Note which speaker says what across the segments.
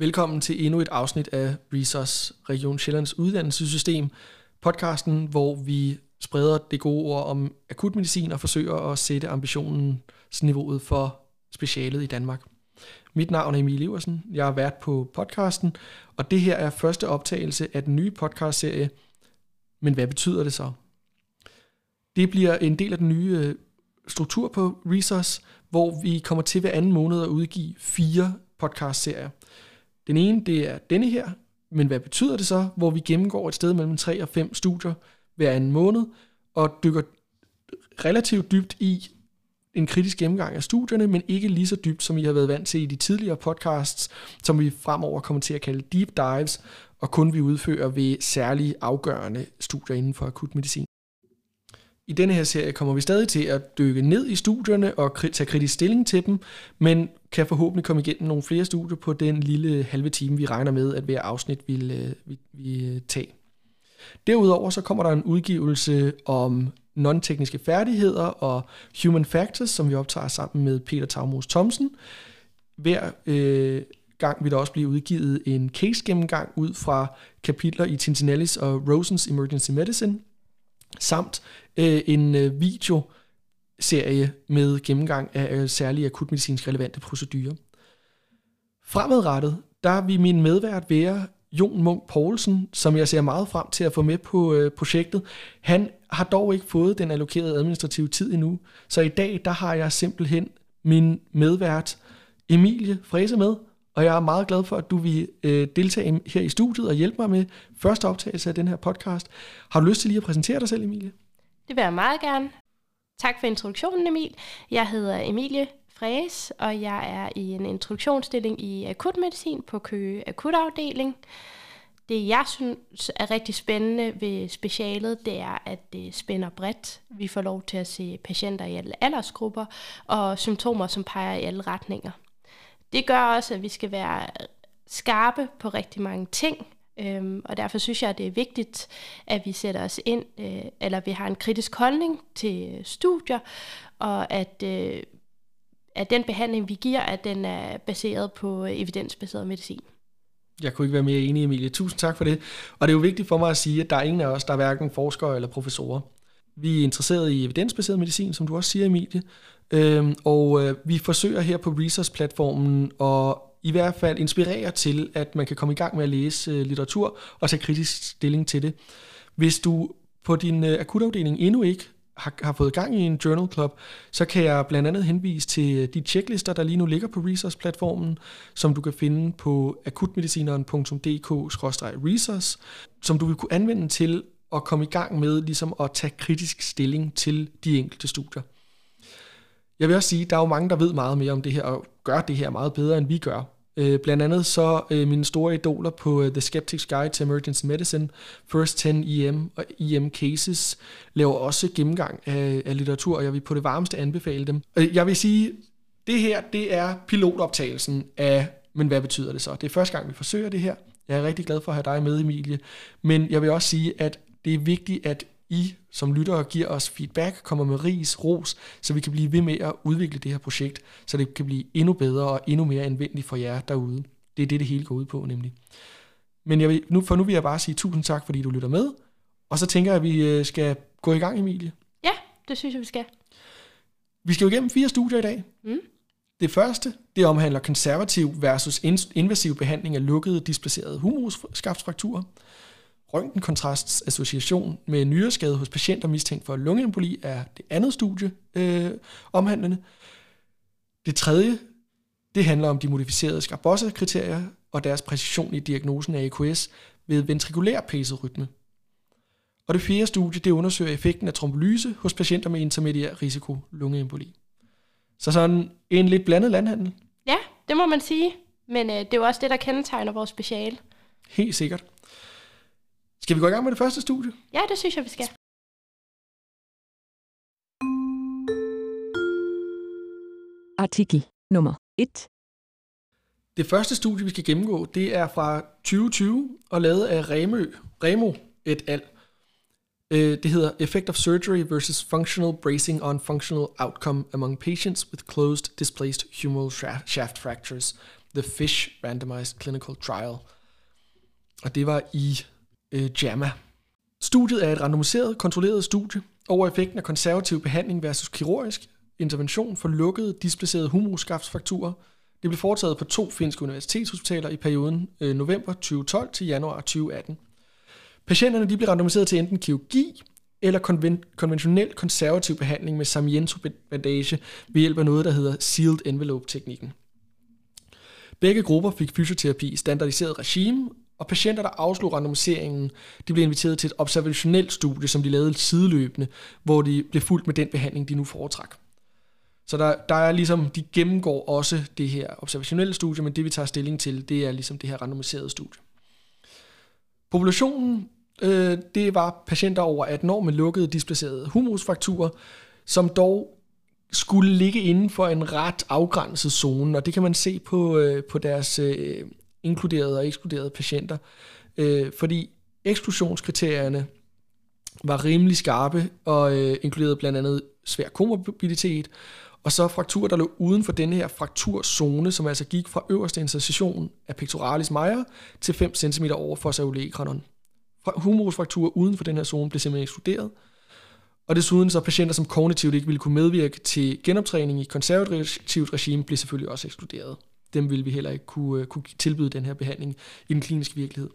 Speaker 1: Velkommen til endnu et afsnit af Resource Region Sjællands uddannelsessystem, podcasten, hvor vi spreder det gode ord om akutmedicin og forsøger at sætte ambitionsniveauet for specialet i Danmark. Mit navn er Emil Iversen, jeg er vært på podcasten, og det her er første optagelse af den nye podcastserie, men hvad betyder det så? Det bliver en del af den nye øh, struktur på Resource, hvor vi kommer til hver anden måned at udgive fire podcastserier. Den ene, det er denne her, men hvad betyder det så? Hvor vi gennemgår et sted mellem 3 og 5 studier hver anden måned, og dykker relativt dybt i en kritisk gennemgang af studierne, men ikke lige så dybt, som I har været vant til i de tidligere podcasts, som vi fremover kommer til at kalde deep dives, og kun vi udfører ved særlige afgørende studier inden for akutmedicin. I denne her serie kommer vi stadig til at dykke ned i studierne og tage kritisk stilling til dem, men kan forhåbentlig komme igennem nogle flere studier på den lille halve time, vi regner med, at hver afsnit vil, øh, vi, vi øh, tage. Derudover så kommer der en udgivelse om non-tekniske færdigheder og human factors, som vi optager sammen med Peter Tavmos Thomsen. Hver øh, gang vil der også blive udgivet en case-gennemgang ud fra kapitler i Tintinellis og Rosens Emergency Medicine, samt øh, en øh, videoserie med gennemgang af øh, særlige akutmedicinsk relevante procedurer. Fremadrettet, der vil min medvært være Jon Munk Poulsen, som jeg ser meget frem til at få med på øh, projektet. Han har dog ikke fået den allokerede administrative tid endnu, så i dag der har jeg simpelthen min medvært Emilie Fræse med, og jeg er meget glad for, at du vil øh, deltage her i studiet og hjælpe mig med første optagelse af den her podcast. Har du lyst til lige at præsentere dig selv, Emilie?
Speaker 2: Det vil jeg meget gerne. Tak for introduktionen, Emil. Jeg hedder Emilie Fræs, og jeg er i en introduktionsstilling i akutmedicin på Køge Akutafdeling. Det, jeg synes er rigtig spændende ved specialet, det er, at det spænder bredt. Vi får lov til at se patienter i alle aldersgrupper og symptomer, som peger i alle retninger. Det gør også, at vi skal være skarpe på rigtig mange ting, øhm, og derfor synes jeg, at det er vigtigt, at vi sætter os ind, øh, eller vi har en kritisk holdning til studier, og at, øh, at den behandling, vi giver, at den er baseret på evidensbaseret medicin.
Speaker 1: Jeg kunne ikke være mere enig, Emilie. Tusind tak for det. Og det er jo vigtigt for mig at sige, at der er ingen af os, der er hverken forskere eller professorer. Vi er interesseret i evidensbaseret medicin, som du også siger, Emilie. Øhm, og øh, vi forsøger her på Resource-platformen at i hvert fald inspirere til, at man kan komme i gang med at læse øh, litteratur og tage kritisk stilling til det. Hvis du på din øh, akutafdeling endnu ikke har, har fået gang i en journal club, så kan jeg blandt andet henvise til øh, de checklister, der lige nu ligger på Resource-platformen, som du kan finde på akutmedicineren.dk-resource, som du vil kunne anvende til at komme i gang med ligesom at tage kritisk stilling til de enkelte studier. Jeg vil også sige, at der er jo mange, der ved meget mere om det her, og gør det her meget bedre, end vi gør. Øh, blandt andet så øh, mine store idoler på øh, The Skeptic's Guide to Emergency Medicine, First 10 EM og EM Cases, laver også gennemgang af, af litteratur, og jeg vil på det varmeste anbefale dem. Øh, jeg vil sige, det her, det er pilotoptagelsen af, men hvad betyder det så? Det er første gang, vi forsøger det her. Jeg er rigtig glad for at have dig med, Emilie. Men jeg vil også sige, at det er vigtigt, at i som lyttere giver os feedback, kommer med ris, ros, så vi kan blive ved med at udvikle det her projekt, så det kan blive endnu bedre og endnu mere anvendeligt for jer derude. Det er det, det hele går ud på nemlig. Men jeg vil, nu, for nu vil jeg bare sige tusind tak, fordi du lytter med. Og så tænker jeg, at vi øh, skal gå i gang, Emilie.
Speaker 2: Ja, det synes jeg, vi skal.
Speaker 1: Vi skal jo igennem fire studier i dag. Mm. Det første, det omhandler konservativ versus invasiv behandling af lukkede displacerede humerusskaftsfrakturer røntgenkontrasts association med nyreskade hos patienter mistænkt for lungeemboli er det andet studie øh, omhandlende. Det tredje, det handler om de modificerede Scarbossa-kriterier og deres præcision i diagnosen af AKS ved ventrikulær paced rytme. Og det fjerde studie, det undersøger effekten af trombolyse hos patienter med intermediær risiko lungeemboli. Så sådan en lidt blandet landhandel.
Speaker 2: Ja, det må man sige. Men øh, det er jo også det, der kendetegner vores speciale.
Speaker 1: Helt sikkert. Skal vi gå i gang med det første studie?
Speaker 2: Ja, det synes jeg, vi skal.
Speaker 3: Artikel nummer 1.
Speaker 1: Det første studie, vi skal gennemgå, det er fra 2020 og lavet af Remø, Remo et al. Øh, det hedder Effect of Surgery versus Functional Bracing on Functional Outcome Among Patients with Closed Displaced Humeral Shaft Fractures. The FISH Randomized Clinical Trial. Og det var i øh, JAMA. Studiet er et randomiseret, kontrolleret studie over effekten af konservativ behandling versus kirurgisk intervention for lukkede, displacerede humerusskaftsfrakturer. Det blev foretaget på to finske universitetshospitaler i perioden øh, november 2012 til januar 2018. Patienterne de blev randomiseret til enten kirurgi eller konven- konventionel konservativ behandling med Samiento-bandage ved hjælp af noget, der hedder sealed envelope-teknikken. Begge grupper fik fysioterapi i standardiseret regime, og patienter, der afslog randomiseringen, de blev inviteret til et observationelt studie, som de lavede sideløbende, hvor de blev fuldt med den behandling, de nu foretrak. Så der, der er ligesom, de gennemgår også det her observationelle studie, men det vi tager stilling til, det er ligesom det her randomiserede studie. Populationen, øh, det var patienter over 18 år med lukkede displacerede humusfrakturer, som dog skulle ligge inden for en ret afgrænset zone, og det kan man se på, øh, på deres øh, inkluderede og ekskluderede patienter. Øh, fordi eksklusionskriterierne var rimelig skarpe og øh, inkluderede blandt andet svær komorbiditet, og så frakturer, der lå uden for denne her frakturzone, som altså gik fra øverste incision af pectoralis major til 5 cm over fossa olecranon. Humerusfrakturer uden for den her zone blev simpelthen ekskluderet. Og desuden så patienter, som kognitivt ikke ville kunne medvirke til genoptræning i konservativt regime, blev selvfølgelig også ekskluderet. Dem ville vi heller ikke kunne, øh, kunne tilbyde den her behandling i den kliniske virkelighed.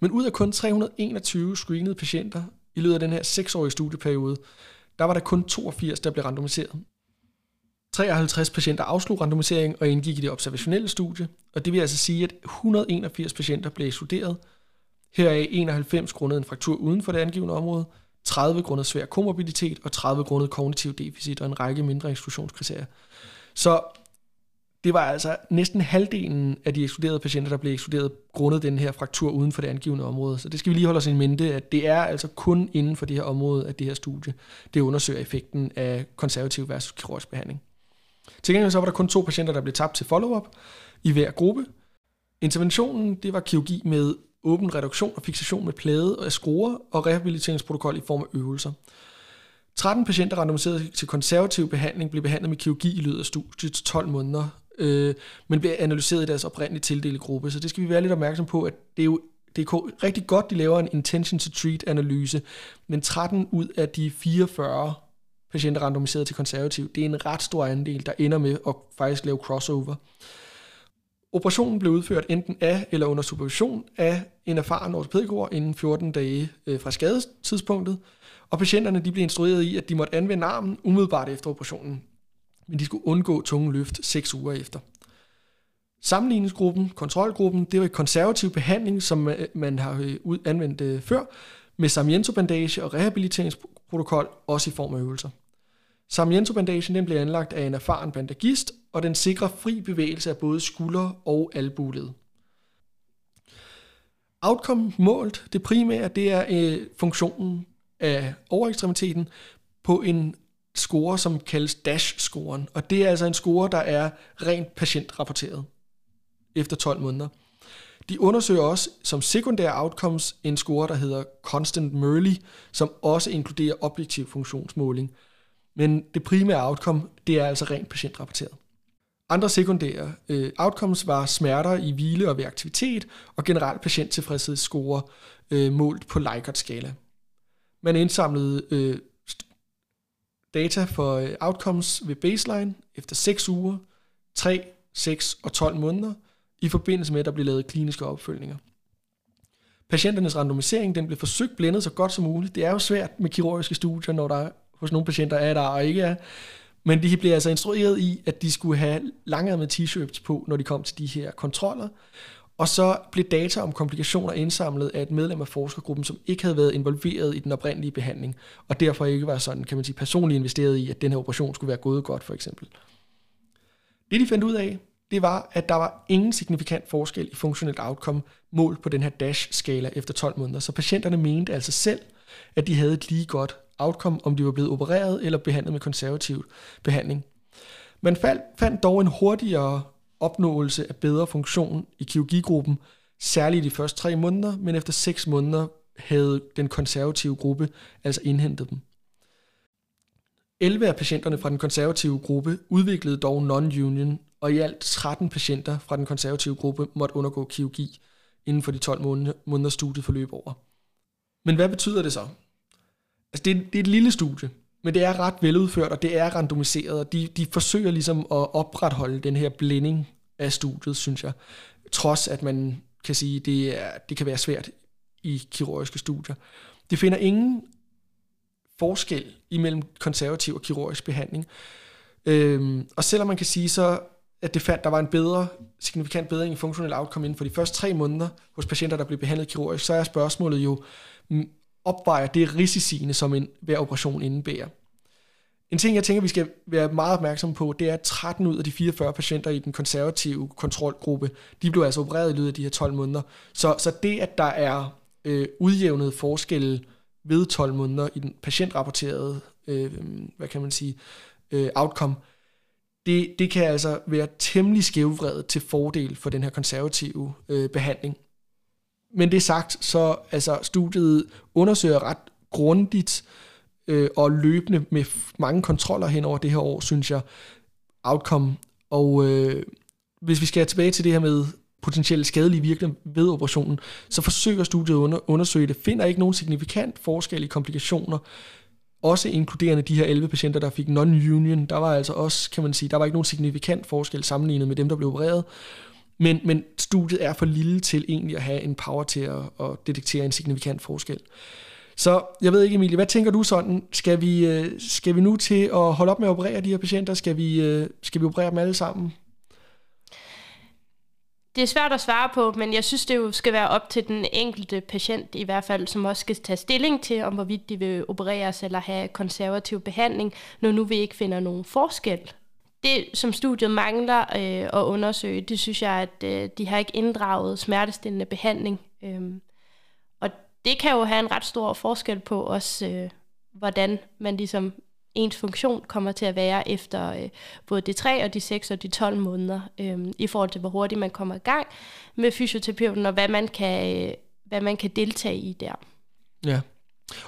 Speaker 1: Men ud af kun 321 screenede patienter i løbet af den her 6-årige studieperiode, der var der kun 82, der blev randomiseret. 53 patienter afslog randomisering og indgik i det observationelle studie, og det vil altså sige, at 181 patienter blev ekskluderet. Heraf 91 grundet en fraktur uden for det angivende område, 30 grundet svær komorbiditet og 30 grundet kognitiv deficit og en række mindre eksklusionskriterier. Så det var altså næsten halvdelen af de ekskluderede patienter, der blev ekskluderet grundet den her fraktur uden for det angivende område. Så det skal vi lige holde os i mente, at det er altså kun inden for det her område, at det her studie, det undersøger effekten af konservativ versus kirurgisk behandling. Til gengæld så var der kun to patienter, der blev tabt til follow-up i hver gruppe. Interventionen det var kirurgi med åben reduktion og fixation med plade og skruer og rehabiliteringsprotokol i form af øvelser. 13 patienter randomiseret til konservativ behandling blev behandlet med kirurgi i løbet af studiet 12 måneder, øh, men bliver analyseret i deres oprindelige tildelte gruppe. Så det skal vi være lidt opmærksom på, at det er jo det er rigtig godt, de laver en intention to treat analyse, men 13 ud af de 44 patienter randomiseret til konservativ. Det er en ret stor andel, der ender med at faktisk lave crossover. Operationen blev udført enten af eller under supervision af en erfaren ortopædikor inden 14 dage øh, fra skadestidspunktet, og patienterne de blev instrueret i, at de måtte anvende armen umiddelbart efter operationen, men de skulle undgå tunge løft 6 uger efter. Sammenligningsgruppen, kontrolgruppen, det var en konservativ behandling, som man har øh, anvendt øh, før, med Sarmiento-bandage og rehabiliteringsprotokol, også i form af øvelser. Sarmiento-bandagen den bliver anlagt af en erfaren bandagist, og den sikrer fri bevægelse af både skulder og albuled. Outcome målt, det primære, det er øh, funktionen af overekstremiteten på en score, som kaldes DASH-scoren. Og det er altså en score, der er rent patientrapporteret efter 12 måneder. De undersøger også som sekundære outcomes en score, der hedder Constant Merley, som også inkluderer objektiv funktionsmåling. Men det primære outcome, det er altså rent patientrapporteret. Andre sekundære øh, outcomes var smerter i hvile og ved aktivitet og generelt patienttilfredshedsscore øh, målt på Likert-skala. Man indsamlede øh, data for øh, outcomes ved baseline efter 6 uger, 3, 6 og 12 måneder i forbindelse med, at der blev lavet kliniske opfølgninger. Patienternes randomisering den blev forsøgt blændet så godt som muligt. Det er jo svært med kirurgiske studier, når der hos nogle patienter er der og ikke er. Men de blev altså instrueret i, at de skulle have langærmede t-shirts på, når de kom til de her kontroller. Og så blev data om komplikationer indsamlet af et medlem af forskergruppen, som ikke havde været involveret i den oprindelige behandling, og derfor ikke var sådan, kan man sige, personligt investeret i, at den her operation skulle være gået godt, for eksempel. Det de fandt ud af, det var, at der var ingen signifikant forskel i funktionelt outcome målt på den her DASH-skala efter 12 måneder. Så patienterne mente altså selv, at de havde et lige godt outcome, om de var blevet opereret eller behandlet med konservativ behandling. Man fandt dog en hurtigere opnåelse af bedre funktion i kirurgigruppen, særligt i de første tre måneder, men efter seks måneder havde den konservative gruppe altså indhentet dem. 11 af patienterne fra den konservative gruppe udviklede dog non-union og i alt 13 patienter fra den konservative gruppe måtte undergå kirurgi inden for de 12 måneder, måneder studiet forløb over. Men hvad betyder det så? Altså det, er, det er et lille studie, men det er ret veludført, og det er randomiseret, og de, de forsøger ligesom at opretholde den her blænding af studiet, synes jeg. Trods at man kan sige, det, er, det kan være svært i kirurgiske studier. Det finder ingen forskel imellem konservativ og kirurgisk behandling. Øhm, og selvom man kan sige så, at det fandt, der var en bedre, signifikant bedring i funktionel outcome inden for de første tre måneder hos patienter, der blev behandlet kirurgisk, så er spørgsmålet jo, opvejer det risiciene, som en hver operation indebærer. En ting, jeg tænker, vi skal være meget opmærksom på, det er, at 13 ud af de 44 patienter i den konservative kontrolgruppe, de blev altså opereret i løbet af de her 12 måneder. Så, så det, at der er øh, udjævnet forskelle ved 12 måneder i den patientrapporterede, øh, hvad kan man sige, øh, outcome, det, det kan altså være temmelig skævvredet til fordel for den her konservative øh, behandling. Men det sagt, så altså studiet undersøger ret grundigt øh, og løbende med mange kontroller hen over det her år, synes jeg, outcome. Og øh, hvis vi skal tilbage til det her med potentielt skadelige virkning ved operationen, så forsøger studiet at under, undersøge det, finder ikke nogen signifikant forskel i komplikationer, også inkluderende de her 11 patienter, der fik non-union. Der var altså også, kan man sige, der var ikke nogen signifikant forskel sammenlignet med dem, der blev opereret. Men, men studiet er for lille til egentlig at have en power til at, at detektere en signifikant forskel. Så jeg ved ikke, Emilie, hvad tænker du sådan? Skal vi, øh, skal vi nu til at holde op med at operere de her patienter? Skal vi, øh, skal vi operere dem alle sammen?
Speaker 2: Det er svært at svare på, men jeg synes, det jo skal være op til den enkelte patient i hvert fald, som også skal tage stilling til, om hvorvidt de vil opereres eller have konservativ behandling, når nu vi ikke finder nogen forskel. Det, som studiet mangler øh, at undersøge, det synes jeg, at øh, de har ikke inddraget smertestillende behandling. Øh, og det kan jo have en ret stor forskel på også, øh, hvordan man ligesom ens funktion kommer til at være efter øh, både de 3 og de 6 og de 12 måneder, øh, i forhold til hvor hurtigt man kommer i gang med fysioterapeuten, og hvad man kan, øh, hvad man kan deltage i der.
Speaker 1: Ja,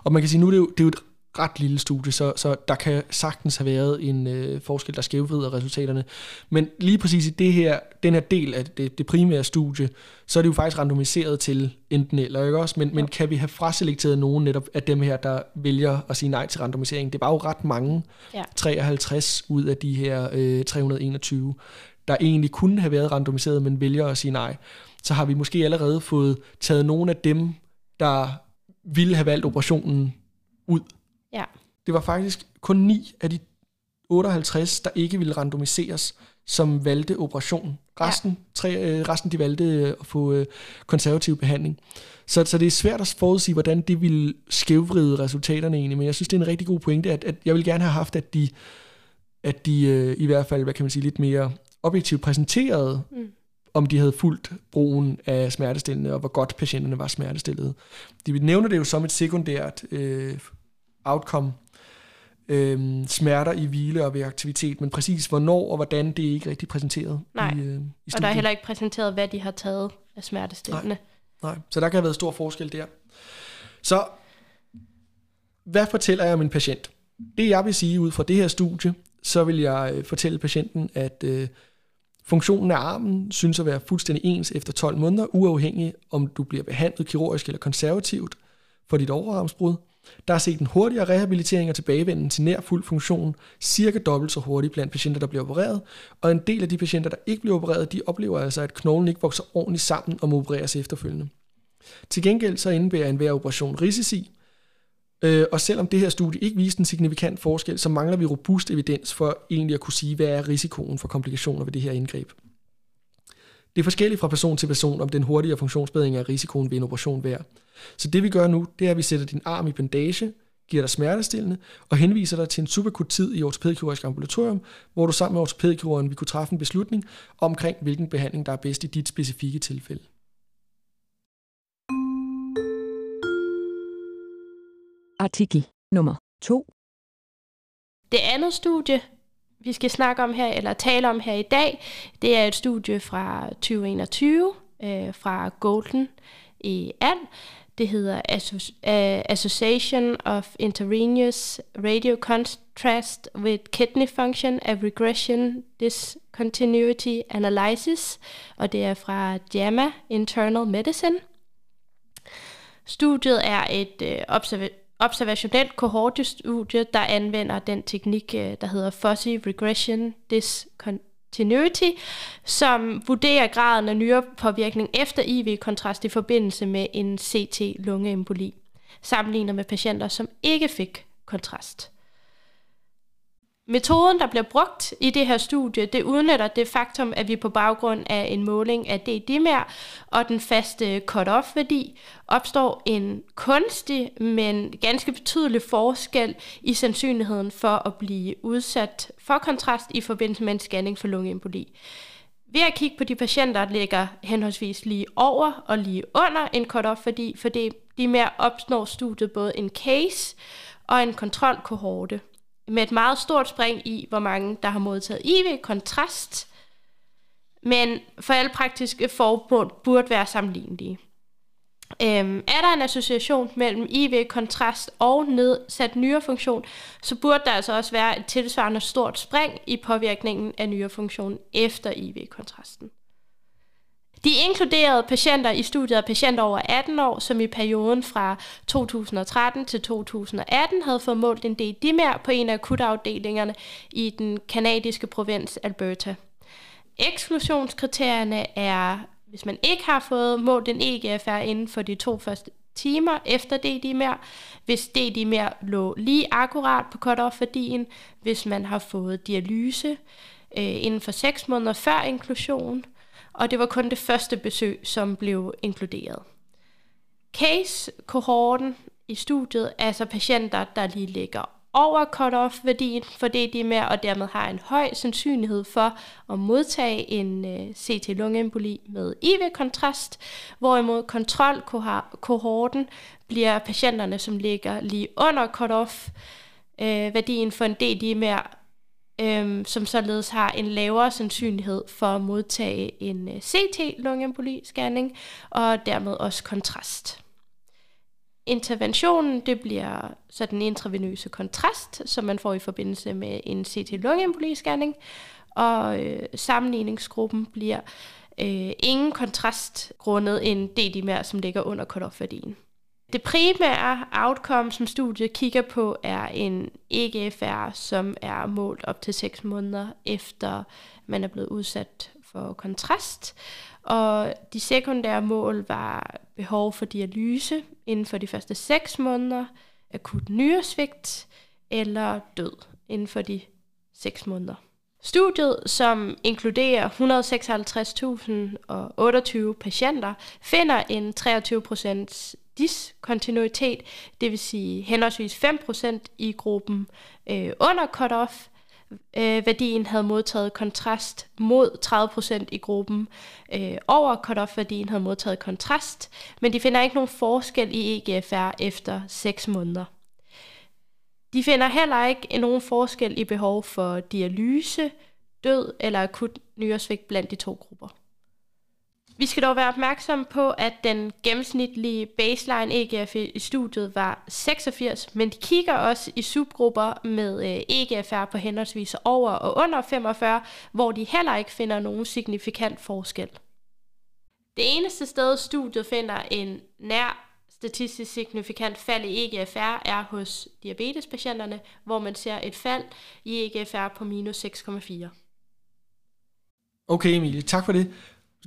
Speaker 1: og man kan sige, nu er det jo, det er jo et ret lille studie, så, så der kan sagtens have været en øh, forskel, der skævvrider resultaterne. Men lige præcis i det her, den her del af det, det primære studie, så er det jo faktisk randomiseret til enten eller, ikke også? Men, ja. men kan vi have fraselekteret nogen netop af dem her, der vælger at sige nej til randomisering? Det var jo ret mange, ja. 53 ud af de her øh, 321, der egentlig kunne have været randomiseret, men vælger at sige nej. Så har vi måske allerede fået taget nogle af dem, der ville have valgt operationen ud
Speaker 2: Ja.
Speaker 1: Det var faktisk kun 9 af de 58, der ikke ville randomiseres, som valgte operation. Resten, ja. tre, øh, resten de valgte øh, at få øh, konservativ behandling. Så, så det er svært at forudsige, hvordan det ville skævvride resultaterne egentlig, men jeg synes, det er en rigtig god pointe, at, at jeg vil gerne have haft, at de, at de øh, i hvert fald, hvad kan man sige, lidt mere objektivt præsenterede, mm. om de havde fulgt brugen af smertestillende, og hvor godt patienterne var smertestillede. De nævner det jo som et sekundært øh, outcome, øhm, smerter i hvile og ved aktivitet, men præcis hvornår og hvordan, det er ikke rigtig præsenteret
Speaker 2: Nej. i, øh, i og der er heller ikke præsenteret, hvad de har taget af smertestillende.
Speaker 1: Nej. Nej, så der kan have været stor forskel der. Så hvad fortæller jeg om en patient? Det jeg vil sige ud fra det her studie, så vil jeg øh, fortælle patienten, at øh, funktionen af armen synes at være fuldstændig ens efter 12 måneder, uafhængig om du bliver behandlet kirurgisk eller konservativt for dit overarmsbrud. Der er set en hurtigere rehabilitering og tilbagevenden til nær fuld funktion, cirka dobbelt så hurtigt blandt patienter, der bliver opereret, og en del af de patienter, der ikke bliver opereret, de oplever altså, at knoglen ikke vokser ordentligt sammen og må opereres efterfølgende. Til gengæld så indebærer enhver operation risici, øh, og selvom det her studie ikke viste en signifikant forskel, så mangler vi robust evidens for egentlig at kunne sige, hvad er risikoen for komplikationer ved det her indgreb. Det er forskelligt fra person til person, om den hurtige funktionsbedring er risikoen ved en operation værd. Så det vi gør nu, det er, at vi sætter din arm i bandage, giver dig smertestillende og henviser dig til en superkort tid i ortopædkirurgisk ambulatorium, hvor du sammen med ortopædkirurgen vil kunne træffe en beslutning omkring, hvilken behandling der er bedst i dit specifikke tilfælde.
Speaker 3: Artikel nummer 2.
Speaker 2: Det andet studie, vi skal snakke om her, eller tale om her i dag, det er et studie fra 2021 øh, fra Golden i And. Det hedder øh, Association of Intravenous Radio Contrast with Kidney Function a Regression Discontinuity Analysis, og det er fra JAMA Internal Medicine. Studiet er et øh, observa- observationelt kohortestudie, der anvender den teknik, øh, der hedder Fuzzy Regression Discontinuity, som vurderer graden af nyrepåvirkning efter IV-kontrast i forbindelse med en CT-lungeemboli, sammenlignet med patienter, som ikke fik kontrast. Metoden, der bliver brugt i det her studie, det udnytter det faktum, at vi på baggrund af en måling af D-dimer og den faste cut-off-værdi opstår en kunstig, men ganske betydelig forskel i sandsynligheden for at blive udsat for kontrast i forbindelse med en scanning for lungeemboli. Ved at kigge på de patienter, der ligger henholdsvis lige over og lige under en cut-off-værdi, for det de mere opnår studiet både en case og en kontrolkohorte med et meget stort spring i, hvor mange der har modtaget IV-kontrast, men for alle praktiske formål burde være sammenlignelige. Øhm, er der en association mellem IV-kontrast og nedsat nyrefunktion, så burde der altså også være et tilsvarende stort spring i påvirkningen af nyrefunktionen efter IV-kontrasten. De inkluderede patienter i studiet af patienter over 18 år, som i perioden fra 2013 til 2018 havde fået målt en D-dimer på en af akutafdelingerne i den kanadiske provins Alberta. Eksklusionskriterierne er, hvis man ikke har fået målt en EGFR inden for de to første timer efter D-dimer, hvis D-dimer lå lige akkurat på cut-off-værdien, hvis man har fået dialyse øh, inden for 6 måneder før inklusion, og det var kun det første besøg, som blev inkluderet. Case-kohorten i studiet altså patienter, der lige ligger over cut-off-værdien for det, de er med, og dermed har en høj sandsynlighed for at modtage en øh, uh, CT-lungeemboli med IV-kontrast, hvorimod kontrolkohorten bliver patienterne, som ligger lige under cut-off-værdien øh, for en DD med, øhm, som således har en lavere sandsynlighed for at modtage en øh, CT-lungeemboli-scanning, og dermed også kontrast. Interventionen det bliver så den intravenøse kontrast, som man får i forbindelse med en CT-lungeemboli-scanning, og øh, sammenligningsgruppen bliver øh, ingen kontrast grundet en D-dimer, som ligger under cutoff-værdien. Det primære outcome, som studiet kigger på, er en EGFR, som er målt op til 6 måneder efter man er blevet udsat for kontrast. Og de sekundære mål var behov for dialyse inden for de første 6 måneder, akut nyresvigt eller død inden for de 6 måneder. Studiet, som inkluderer 156.028 patienter, finder en 23 diskontinuitet, det vil sige henholdsvis 5% i gruppen øh, under cut-off, øh, værdien havde modtaget kontrast mod 30% i gruppen øh, over cut-off-værdien havde modtaget kontrast, men de finder ikke nogen forskel i EGFR efter 6 måneder. De finder heller ikke nogen forskel i behov for dialyse, død eller akut nyresvigt blandt de to grupper. Vi skal dog være opmærksom på, at den gennemsnitlige baseline EGF i studiet var 86, men de kigger også i subgrupper med øh, EGFR på henholdsvis over og under 45, hvor de heller ikke finder nogen signifikant forskel. Det eneste sted, studiet finder en nær statistisk signifikant fald i EGFR er hos diabetespatienterne, hvor man ser et fald i EGFR på minus 6,4.
Speaker 1: Okay Emilie, tak for det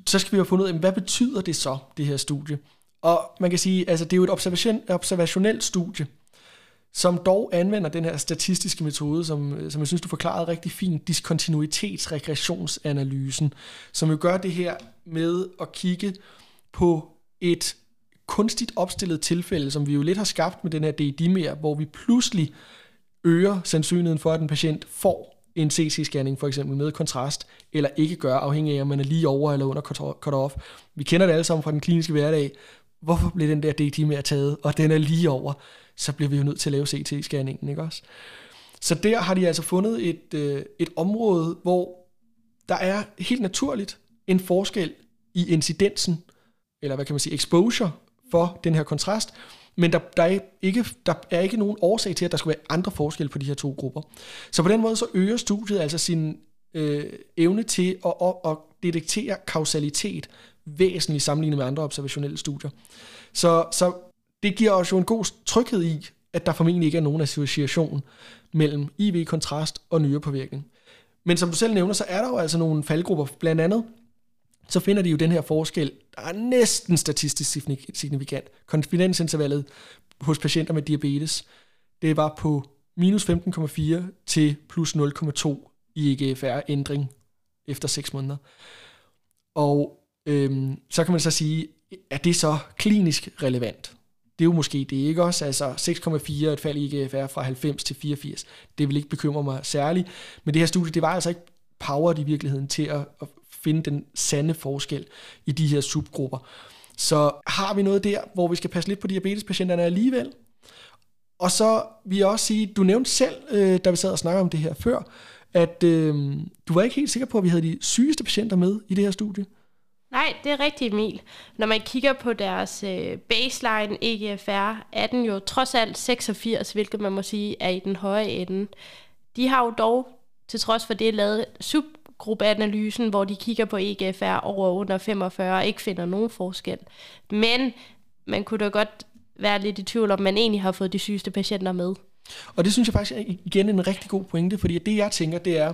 Speaker 1: så skal vi jo have fundet ud af, hvad betyder det så, det her studie? Og man kan sige, altså det er jo et observation, observationelt studie, som dog anvender den her statistiske metode, som, som jeg synes, du forklarede rigtig fint, diskontinuitetsregressionsanalysen, som jo gør det her med at kigge på et kunstigt opstillet tilfælde, som vi jo lidt har skabt med den her D-dimer, hvor vi pludselig øger sandsynligheden for, at en patient får en CT-scanning for eksempel med kontrast, eller ikke gør, afhængig af om man er lige over eller under cut-off. Vi kender det alle sammen fra den kliniske hverdag. Hvorfor bliver den der DT mere taget, og den er lige over, så bliver vi jo nødt til at lave CT-scanningen, ikke også? Så der har de altså fundet et, øh, et område, hvor der er helt naturligt en forskel i incidensen, eller hvad kan man sige, exposure for den her kontrast, men der, der, er ikke, der er ikke nogen årsag til, at der skulle være andre forskelle på de her to grupper. Så på den måde så øger studiet altså sin øh, evne til at, at, at detektere kausalitet væsentligt sammenlignet med andre observationelle studier. Så, så det giver os jo en god tryghed i, at der formentlig ikke er nogen association mellem IV-kontrast og nyrepåvirkning. Men som du selv nævner, så er der jo altså nogle faldgrupper. Blandt andet, så finder de jo den her forskel, der er næsten statistisk signifikant. Konfidensintervallet hos patienter med diabetes, det var på minus 15,4 til plus 0,2 i EGFR-ændring efter 6 måneder. Og øhm, så kan man så sige, er det så klinisk relevant? Det er jo måske det, ikke også? Altså 6,4 et fald i EGFR fra 90 til 84. Det vil ikke bekymre mig særligt. Men det her studie, det var altså ikke powered i virkeligheden til at, at finde den sande forskel i de her subgrupper. Så har vi noget der, hvor vi skal passe lidt på diabetespatienterne alligevel. Og så vil jeg også sige, du nævnte selv, øh, da vi sad og snakkede om det her før, at øh, du var ikke helt sikker på, at vi havde de sygeste patienter med i det her studie.
Speaker 2: Nej, det er rigtigt, Emil. Når man kigger på deres øh, baseline EGFR, er den jo trods alt 86, hvilket man må sige er i den høje ende. De har jo dog, til trods for det, lavet subgruppeanalysen, hvor de kigger på EGFR over og under 45 og ikke finder nogen forskel. Men man kunne da godt være lidt i tvivl om, man egentlig har fået de sygeste patienter med.
Speaker 1: Og det synes jeg faktisk er igen en rigtig god pointe, fordi det jeg tænker, det er,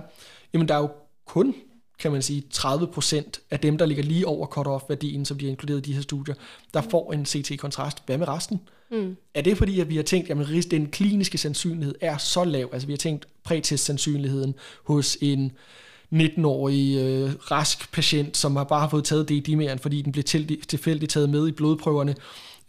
Speaker 1: jamen der er jo kun kan man sige, 30% af dem, der ligger lige over cut-off-værdien, som de har inkluderet i de her studier, der får en CT-kontrast. Hvad med resten? Mm. Er det fordi, at vi har tænkt, at den kliniske sandsynlighed er så lav? Altså vi har tænkt prætest-sandsynligheden hos en 19-årig øh, rask patient, som har bare fået taget D-dimeren, fordi den blev tilfældigt taget med i blodprøverne,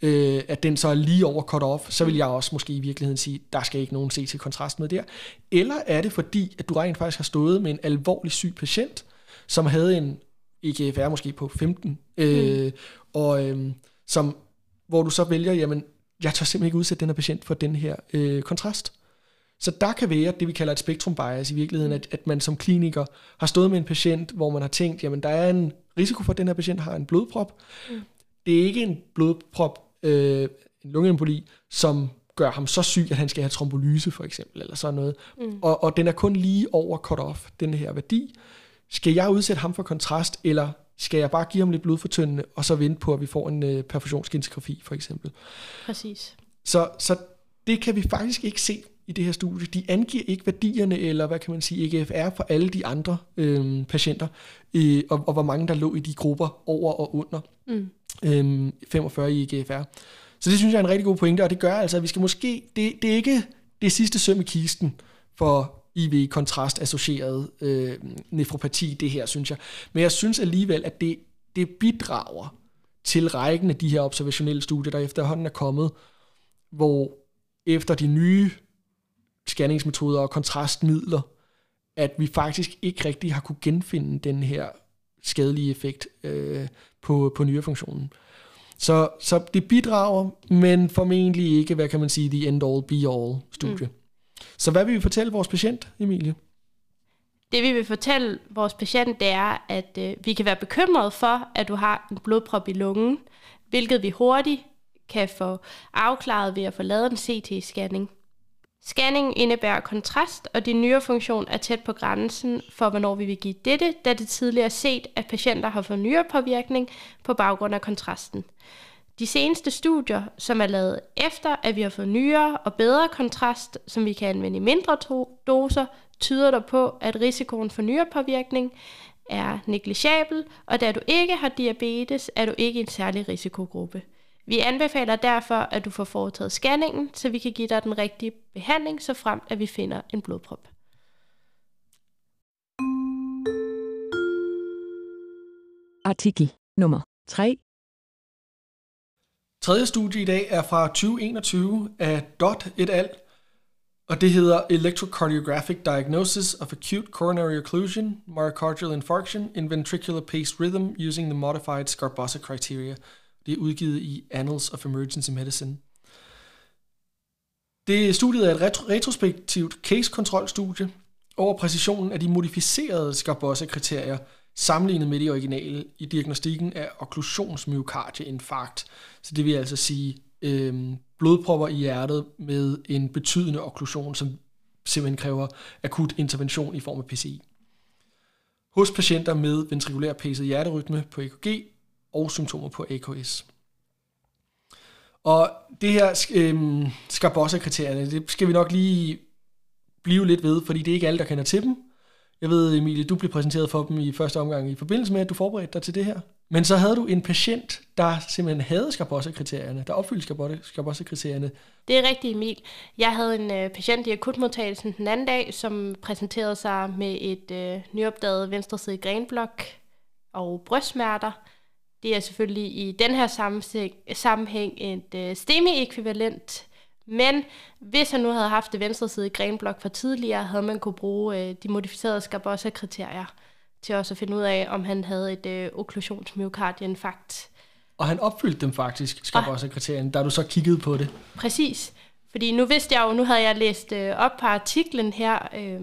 Speaker 1: øh, at den så er lige over cut-off, så vil jeg også måske i virkeligheden sige, der skal ikke nogen CT-kontrast med der. Eller er det fordi, at du rent faktisk har stået med en alvorlig syg patient, som havde en EGFR måske på 15, øh, mm. og øh, som, hvor du så vælger, jamen, jeg tør simpelthen ikke udsætte den her patient for den her øh, kontrast. Så der kan være det, vi kalder et spektrum bias i virkeligheden, at, at man som kliniker har stået med en patient, hvor man har tænkt, jamen der er en risiko for, at den her patient har en blodprop. Mm. Det er ikke en blodprop, øh, en lungeemboli, som gør ham så syg, at han skal have trombolyse for eksempel, eller sådan noget. Mm. Og, og den er kun lige over cut-off, den her værdi. Skal jeg udsætte ham for kontrast, eller skal jeg bare give ham lidt blodfortyndende, og så vente på, at vi får en øh, perfusionsgenskografi for eksempel.
Speaker 2: Præcis.
Speaker 1: Så, så det kan vi faktisk ikke se i det her studie. De angiver ikke værdierne, eller hvad kan man sige, EGFR for alle de andre øh, patienter, øh, og, og hvor mange der lå i de grupper over og under mm. øh, 45 i EGFR. Så det synes jeg er en rigtig god pointe, og det gør altså, at vi skal måske, det, det er ikke det sidste søm i kisten for IV-kontrast-associeret øh, nefropati, det her, synes jeg. Men jeg synes alligevel, at det, det bidrager til rækken af de her observationelle studier, der efterhånden er kommet, hvor efter de nye scanningsmetoder og kontrastmidler, at vi faktisk ikke rigtig har kunne genfinde den her skadelige effekt øh, på, på nyrefunktionen. Så, så det bidrager, men formentlig ikke, hvad kan man sige, the end-all, be-all studie. Mm. Så hvad vil vi fortælle vores patient, Emilie?
Speaker 2: Det vi vil fortælle vores patient, det er, at øh, vi kan være bekymrede for, at du har en blodprop i lungen, hvilket vi hurtigt kan få afklaret ved at få lavet en CT-scanning. Scanning indebærer kontrast, og din nyrefunktion er tæt på grænsen for, hvornår vi vil give dette, da det tidligere er set, at patienter har fået nyrepåvirkning på baggrund af kontrasten. De seneste studier, som er lavet efter, at vi har fået nyere og bedre kontrast, som vi kan anvende i mindre doser, tyder der på, at risikoen for nyrepåvirkning er negligiabel, og da du ikke har diabetes, er du ikke i en særlig risikogruppe. Vi anbefaler derfor, at du får foretaget scanningen, så vi kan give dig den rigtige behandling, så frem at vi finder en blodprop.
Speaker 3: Artikel nummer 3
Speaker 1: Tredje studie i dag er fra 2021 af Dot et al. Og det hedder Electrocardiographic Diagnosis of Acute Coronary Occlusion, Myocardial Infarction in Ventricular Paced Rhythm using the Modified Scarbossa Criteria. Det er udgivet i Annals of Emergency Medicine. Det studiet er et retro- retrospektivt case-kontrolstudie over præcisionen af de modificerede Scarbossa-kriterier sammenlignet med de originale i diagnostikken af okklusionsmyokardieinfarkt. Så det vil altså sige øh, blodpropper i hjertet med en betydende okklusion, som simpelthen kræver akut intervention i form af PCI. Hos patienter med ventrikulær pacet hjerterytme på EKG og symptomer på AKS. Og det her øh, Scarbossa-kriterierne, det skal vi nok lige blive lidt ved, fordi det er ikke alle, der kender til dem. Jeg ved, Emilie, du blev præsenteret for dem i første omgang i forbindelse med, at du forberedte dig til det her. Men så havde du en patient, der simpelthen havde Scarbossa-kriterierne, der opfyldte Scarbossa-kriterierne.
Speaker 2: Det er rigtigt, Emil. Jeg havde en øh, patient i akutmodtagelsen den anden dag, som præsenterede sig med et øh, nyopdaget venstreside grenblok og brystsmerter. Det er selvfølgelig i den her sammenhæng et øh, STEMI-ekvivalent men hvis han nu havde haft det venstre side grenblok fra tidligere, havde man kunne bruge øh, de modificerede Scarbossa-kriterier til også at finde ud af, om han havde et øh, okklusionsmyokardieinfarkt.
Speaker 1: Og han opfyldte dem faktisk, Scarbossa-kriterierne, da du så kiggede på det.
Speaker 2: Præcis. Fordi nu vidste jeg jo, nu havde jeg læst øh, op på artiklen her, øh,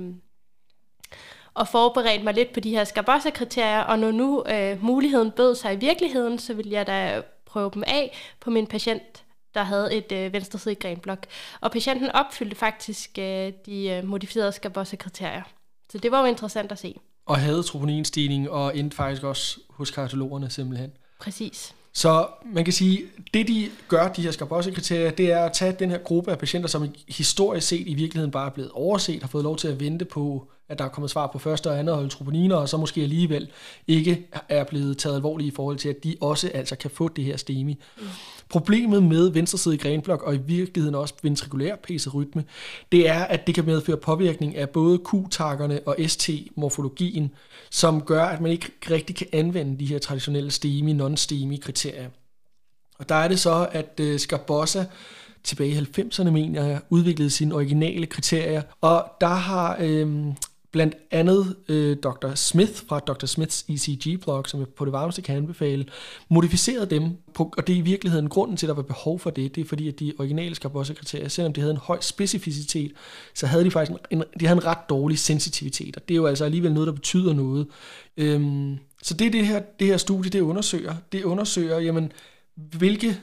Speaker 2: og forberedt mig lidt på de her Scarbossa-kriterier, og når nu øh, muligheden bød sig i virkeligheden, så ville jeg da prøve dem af på min patient der havde et øh, venstresidigt grenblok. Og patienten opfyldte faktisk øh, de øh, modificerede Scarbossa-kriterier. Så det var jo interessant at se.
Speaker 1: Og havde troponinstigning og endte faktisk også hos kardiologerne simpelthen.
Speaker 2: Præcis.
Speaker 1: Så man kan sige, det de gør, de her Scarbossa-kriterier, det er at tage den her gruppe af patienter, som historisk set i virkeligheden bare er blevet overset, har fået lov til at vente på, at der er kommet svar på første og andet hold troponiner, og så måske alligevel ikke er blevet taget alvorligt i forhold til, at de også altså kan få det her STEMI. Mm. Problemet med venstresidig grenblok, og i virkeligheden også ventrikulær rytme, det er, at det kan medføre påvirkning af både Q-takkerne og ST-morfologien, som gør, at man ikke rigtig kan anvende de her traditionelle STEMI, non-STEMI-kriterier. Og der er det så, at Scarbossa tilbage i 90'erne, mener jeg, udviklede sine originale kriterier, og der har øhm, Blandt andet øh, Dr. Smith fra Dr. Smiths ECG-blog, som jeg på det varmeste kan anbefale, modificerede dem, på, og det er i virkeligheden grunden til, at der var behov for det. Det er fordi, at de originale Scarbossa-kriterier, selvom de havde en høj specificitet, så havde de faktisk en, en, de havde en ret dårlig sensitivitet, og det er jo altså alligevel noget, der betyder noget. Øhm, så det det her, det her studie, det undersøger. Det undersøger, jamen, hvilke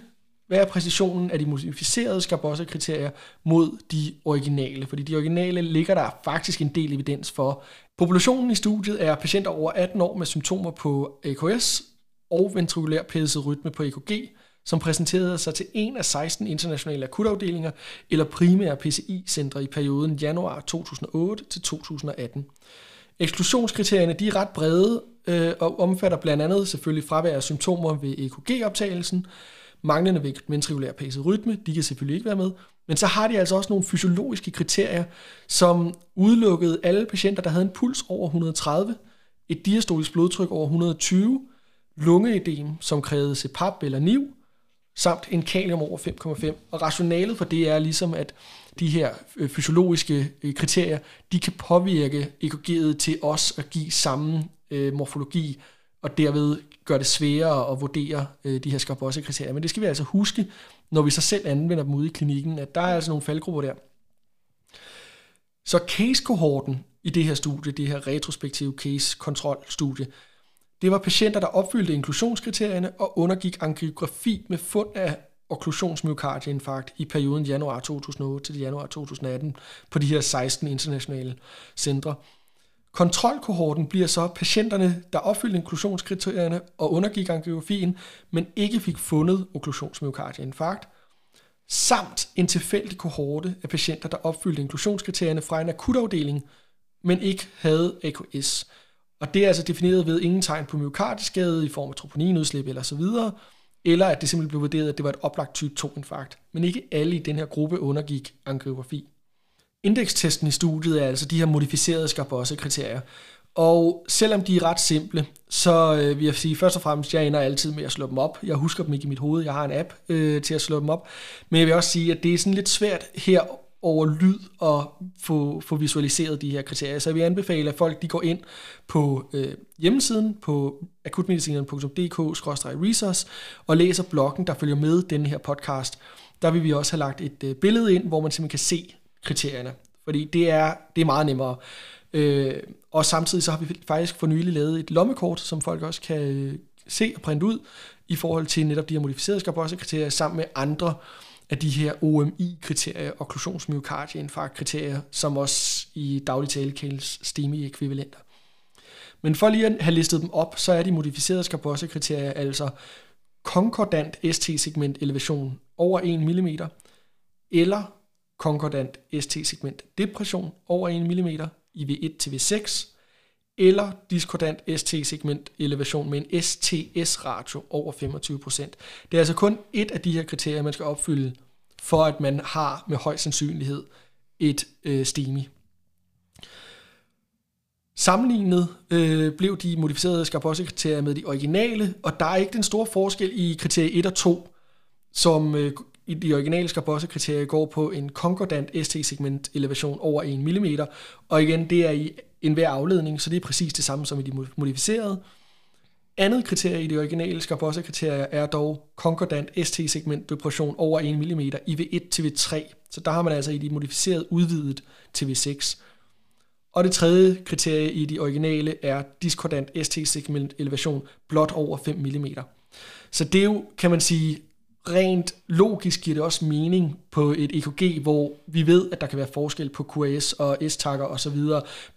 Speaker 1: hvad er præcisionen af de modificerede Scarbossa-kriterier mod de originale? Fordi de originale ligger der faktisk en del evidens for. Populationen i studiet er patienter over 18 år med symptomer på AKS og ventrikulær pæset rytme på EKG, som præsenterede sig til en af 16 internationale akutafdelinger eller primære PCI-centre i perioden januar 2008 til 2018. Eksklusionskriterierne de er ret brede øh, og omfatter blandt andet selvfølgelig fravær af symptomer ved EKG-optagelsen, manglende ventrikulær pacet rytme, de kan selvfølgelig ikke være med, men så har de altså også nogle fysiologiske kriterier, som udelukkede alle patienter, der havde en puls over 130, et diastolisk blodtryk over 120, lungeedem, som krævede CPAP eller NIV, samt en kalium over 5,5. Og rationalet for det er ligesom, at de her øh, fysiologiske øh, kriterier, de kan påvirke EKG'et til os at give samme øh, morfologi, og derved gør det sværere at vurdere øh, de her Scarbossa-kriterier. Men det skal vi altså huske, når vi så selv anvender dem ude i klinikken, at der er altså nogle faldgrupper der. Så case-kohorten i det her studie, det her retrospektive case-kontrolstudie, det var patienter, der opfyldte inklusionskriterierne og undergik angiografi med fund af okklusionsmyokardieinfarkt i perioden januar 2008 til januar 2018 på de her 16 internationale centre. Kontrolkohorten bliver så patienterne, der opfyldte inklusionskriterierne og undergik angiografien, men ikke fik fundet okklusionsmyokardieinfarkt, samt en tilfældig kohorte af patienter, der opfyldte inklusionskriterierne fra en akutafdeling, men ikke havde AKS. Og det er altså defineret ved ingen tegn på myokardiskade i form af troponinudslip eller så videre, eller at det simpelthen blev vurderet, at det var et oplagt type 2-infarkt. Men ikke alle i den her gruppe undergik angiografi. Indekstesten i studiet er altså de her modificerede Skarbosse-kriterier. Og selvom de er ret simple, så øh, vil jeg sige først og fremmest, jeg ender altid med at slå dem op. Jeg husker dem ikke i mit hoved, jeg har en app øh, til at slå dem op. Men jeg vil også sige, at det er sådan lidt svært her over lyd at få, få visualiseret de her kriterier. Så jeg vil anbefale, at folk de går ind på øh, hjemmesiden på akutmedicineren.dk-resource og læser bloggen, der følger med den her podcast. Der vil vi også have lagt et øh, billede ind, hvor man simpelthen kan se kriterierne. Fordi det er, det er meget nemmere. Øh, og samtidig så har vi faktisk for nylig lavet et lommekort, som folk også kan øh, se og printe ud, i forhold til netop de her modificerede Scarbosse-kriterier, sammen med andre af de her OMI-kriterier, okklusionsmyokardieinfarkt-kriterier, som også i daglig tale kaldes STEMI-ekvivalenter. Men for lige at have listet dem op, så er de modificerede Scarbosse-kriterier altså konkordant ST-segment elevation over 1 mm, eller konkordant ST-segment depression over 1 mm i V1 til V6, eller diskordant ST-segment elevation med en STS-ratio over 25%. Det er altså kun et af de her kriterier, man skal opfylde, for at man har med høj sandsynlighed et øh, STEMI. Sammenlignet øh, blev de modificerede Scarbosse-kriterier med de originale, og der er ikke den store forskel i kriterie 1 og 2, som øh, i de originale skarbossekriterier går på en konkordant ST-segment elevation over 1 mm, og igen, det er i enhver afledning, så det er præcis det samme som i de modificerede. Andet kriterie i de originale skarbossekriterier er dog konkordant ST-segment depression over 1 mm i V1 til V3, så der har man altså i de modificerede udvidet til V6. Og det tredje kriterie i de originale er diskordant ST-segment elevation blot over 5 mm. Så det er jo, kan man sige, rent logisk giver det også mening på et EKG, hvor vi ved, at der kan være forskel på QRS og S-takker osv.,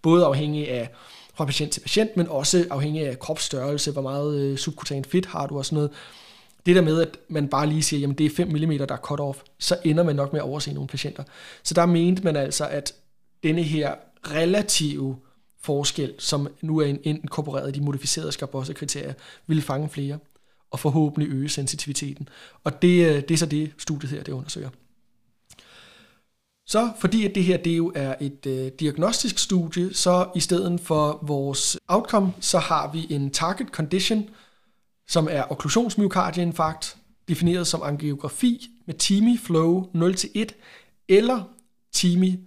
Speaker 1: både afhængig af fra patient til patient, men også afhængig af kropsstørrelse, hvor meget øh, subkutan fedt har du og sådan noget. Det der med, at man bare lige siger, at det er 5 mm, der er cut-off, så ender man nok med at overse nogle patienter. Så der mente man altså, at denne her relative forskel, som nu er inkorporeret i de modificerede Skarbosse-kriterier, ville fange flere og forhåbentlig øge sensitiviteten. Og det, øh, det er så det, studiet her det undersøger. Så fordi at det her det jo er et øh, diagnostisk studie, så i stedet for vores outcome, så har vi en target condition, som er okklusionsmyokardieinfarkt, defineret som angiografi med TIMI flow 0-1 eller TIMI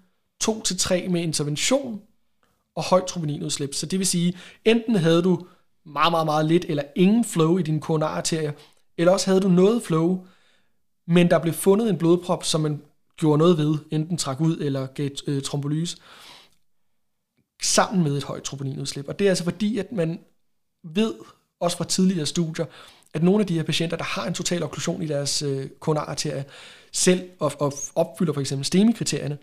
Speaker 1: 2-3 med intervention og højt troponinudslip. Så det vil sige, enten havde du meget, meget, meget lidt eller ingen flow i din dine koronararterier, eller også havde du noget flow, men der blev fundet en blodprop, som man gjorde noget ved, enten trak ud eller gav øh, trombolyse, sammen med et højt troponinudslip. Og det er altså fordi, at man ved, også fra tidligere studier, at nogle af de her patienter, der har en total okklusion i deres øh, koronararterier, selv og, og opfylder for eksempel STEMI-kriterierne,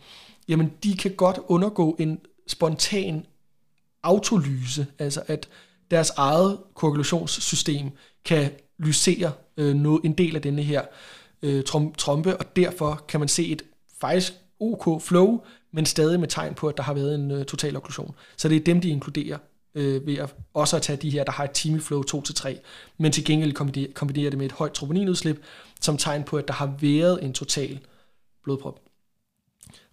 Speaker 1: jamen de kan godt undergå en spontan autolyse, altså at deres eget koagulationssystem kan lysere øh, noget, en del af denne her øh, trompe, og derfor kan man se et faktisk OK flow, men stadig med tegn på, at der har været en øh, total okklusion. Så det er dem, de inkluderer øh, ved at også at tage de her, der har et time flow 2-3, men til gengæld kombinere, kombinere det med et højt troponinudslip, som tegn på, at der har været en total blodprop.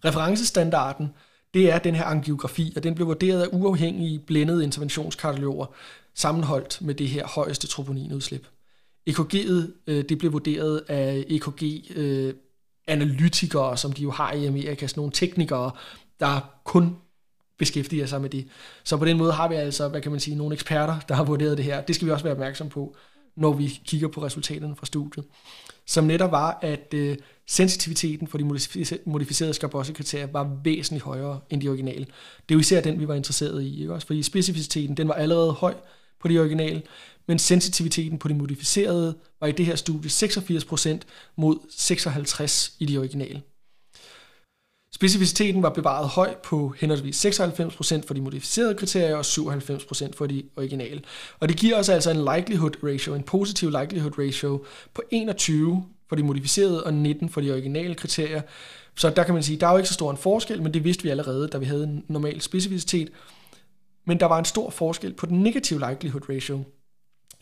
Speaker 1: Referencestandarden, det er den her angiografi, og den blev vurderet af uafhængige blændede interventionskardiologer, sammenholdt med det her højeste troponinudslip. EKG'et, øh, det blev vurderet af EKG-analytikere, øh, som de jo har i Amerika, sådan nogle teknikere, der kun beskæftiger sig med det. Så på den måde har vi altså, hvad kan man sige, nogle eksperter, der har vurderet det her. Det skal vi også være opmærksom på, når vi kigger på resultaterne fra studiet. Som netop var, at øh, sensitiviteten for de modificerede Scarbosse-kriterier var væsentligt højere end de originale. Det er jo især den, vi var interesseret i, ikke også? Fordi specificiteten, den var allerede høj på de originale, men sensitiviteten på de modificerede var i det her studie 86% mod 56% i de originale. Specificiteten var bevaret høj på henholdsvis 96% for de modificerede kriterier og 97% for de originale. Og det giver os altså en likelihood ratio, en positiv likelihood ratio på 21 for de modificerede og 19 for de originale kriterier. Så der kan man sige, der er jo ikke så stor en forskel, men det vidste vi allerede, da vi havde en normal specificitet. Men der var en stor forskel på den negative likelihood ratio,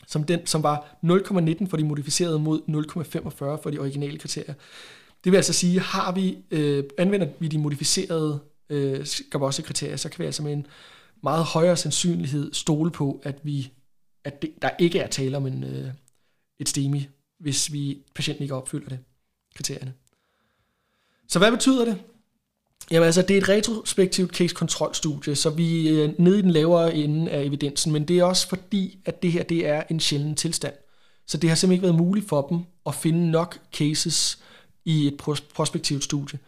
Speaker 1: som, den, som var 0,19 for de modificerede mod 0,45 for de originale kriterier. Det vil altså sige, har vi, øh, anvender vi de modificerede øh, Gabose-kriterier, så kan vi altså med en meget højere sandsynlighed stole på, at vi at det, der ikke er tale om en, øh, et STEMI, hvis vi patienten ikke opfylder det, kriterierne. Så hvad betyder det? Jamen altså, det er et retrospektivt case-kontrol-studie, så vi er nede i den lavere ende af evidensen, men det er også fordi, at det her det er en sjælden tilstand. Så det har simpelthen ikke været muligt for dem at finde nok cases i et prospektivt studie.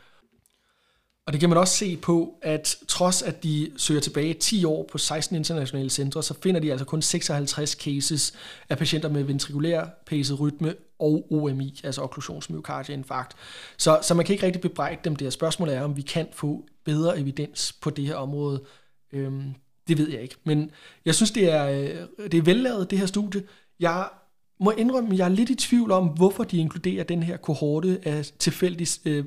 Speaker 1: Og det kan man også se på, at trods at de søger tilbage 10 år på 16 internationale centre, så finder de altså kun 56 cases af patienter med ventrikulær pacet rytme og OMI, altså okklusionsmyokardieinfarkt. Så, så man kan ikke rigtig bebrejde dem. Det her spørgsmål er, om vi kan få bedre evidens på det her område. Øhm, det ved jeg ikke. Men jeg synes, det er, øh, det er vellavet, det her studie. Jeg må indrømme, at jeg er lidt i tvivl om, hvorfor de inkluderer den her kohorte af tilfældigt øh,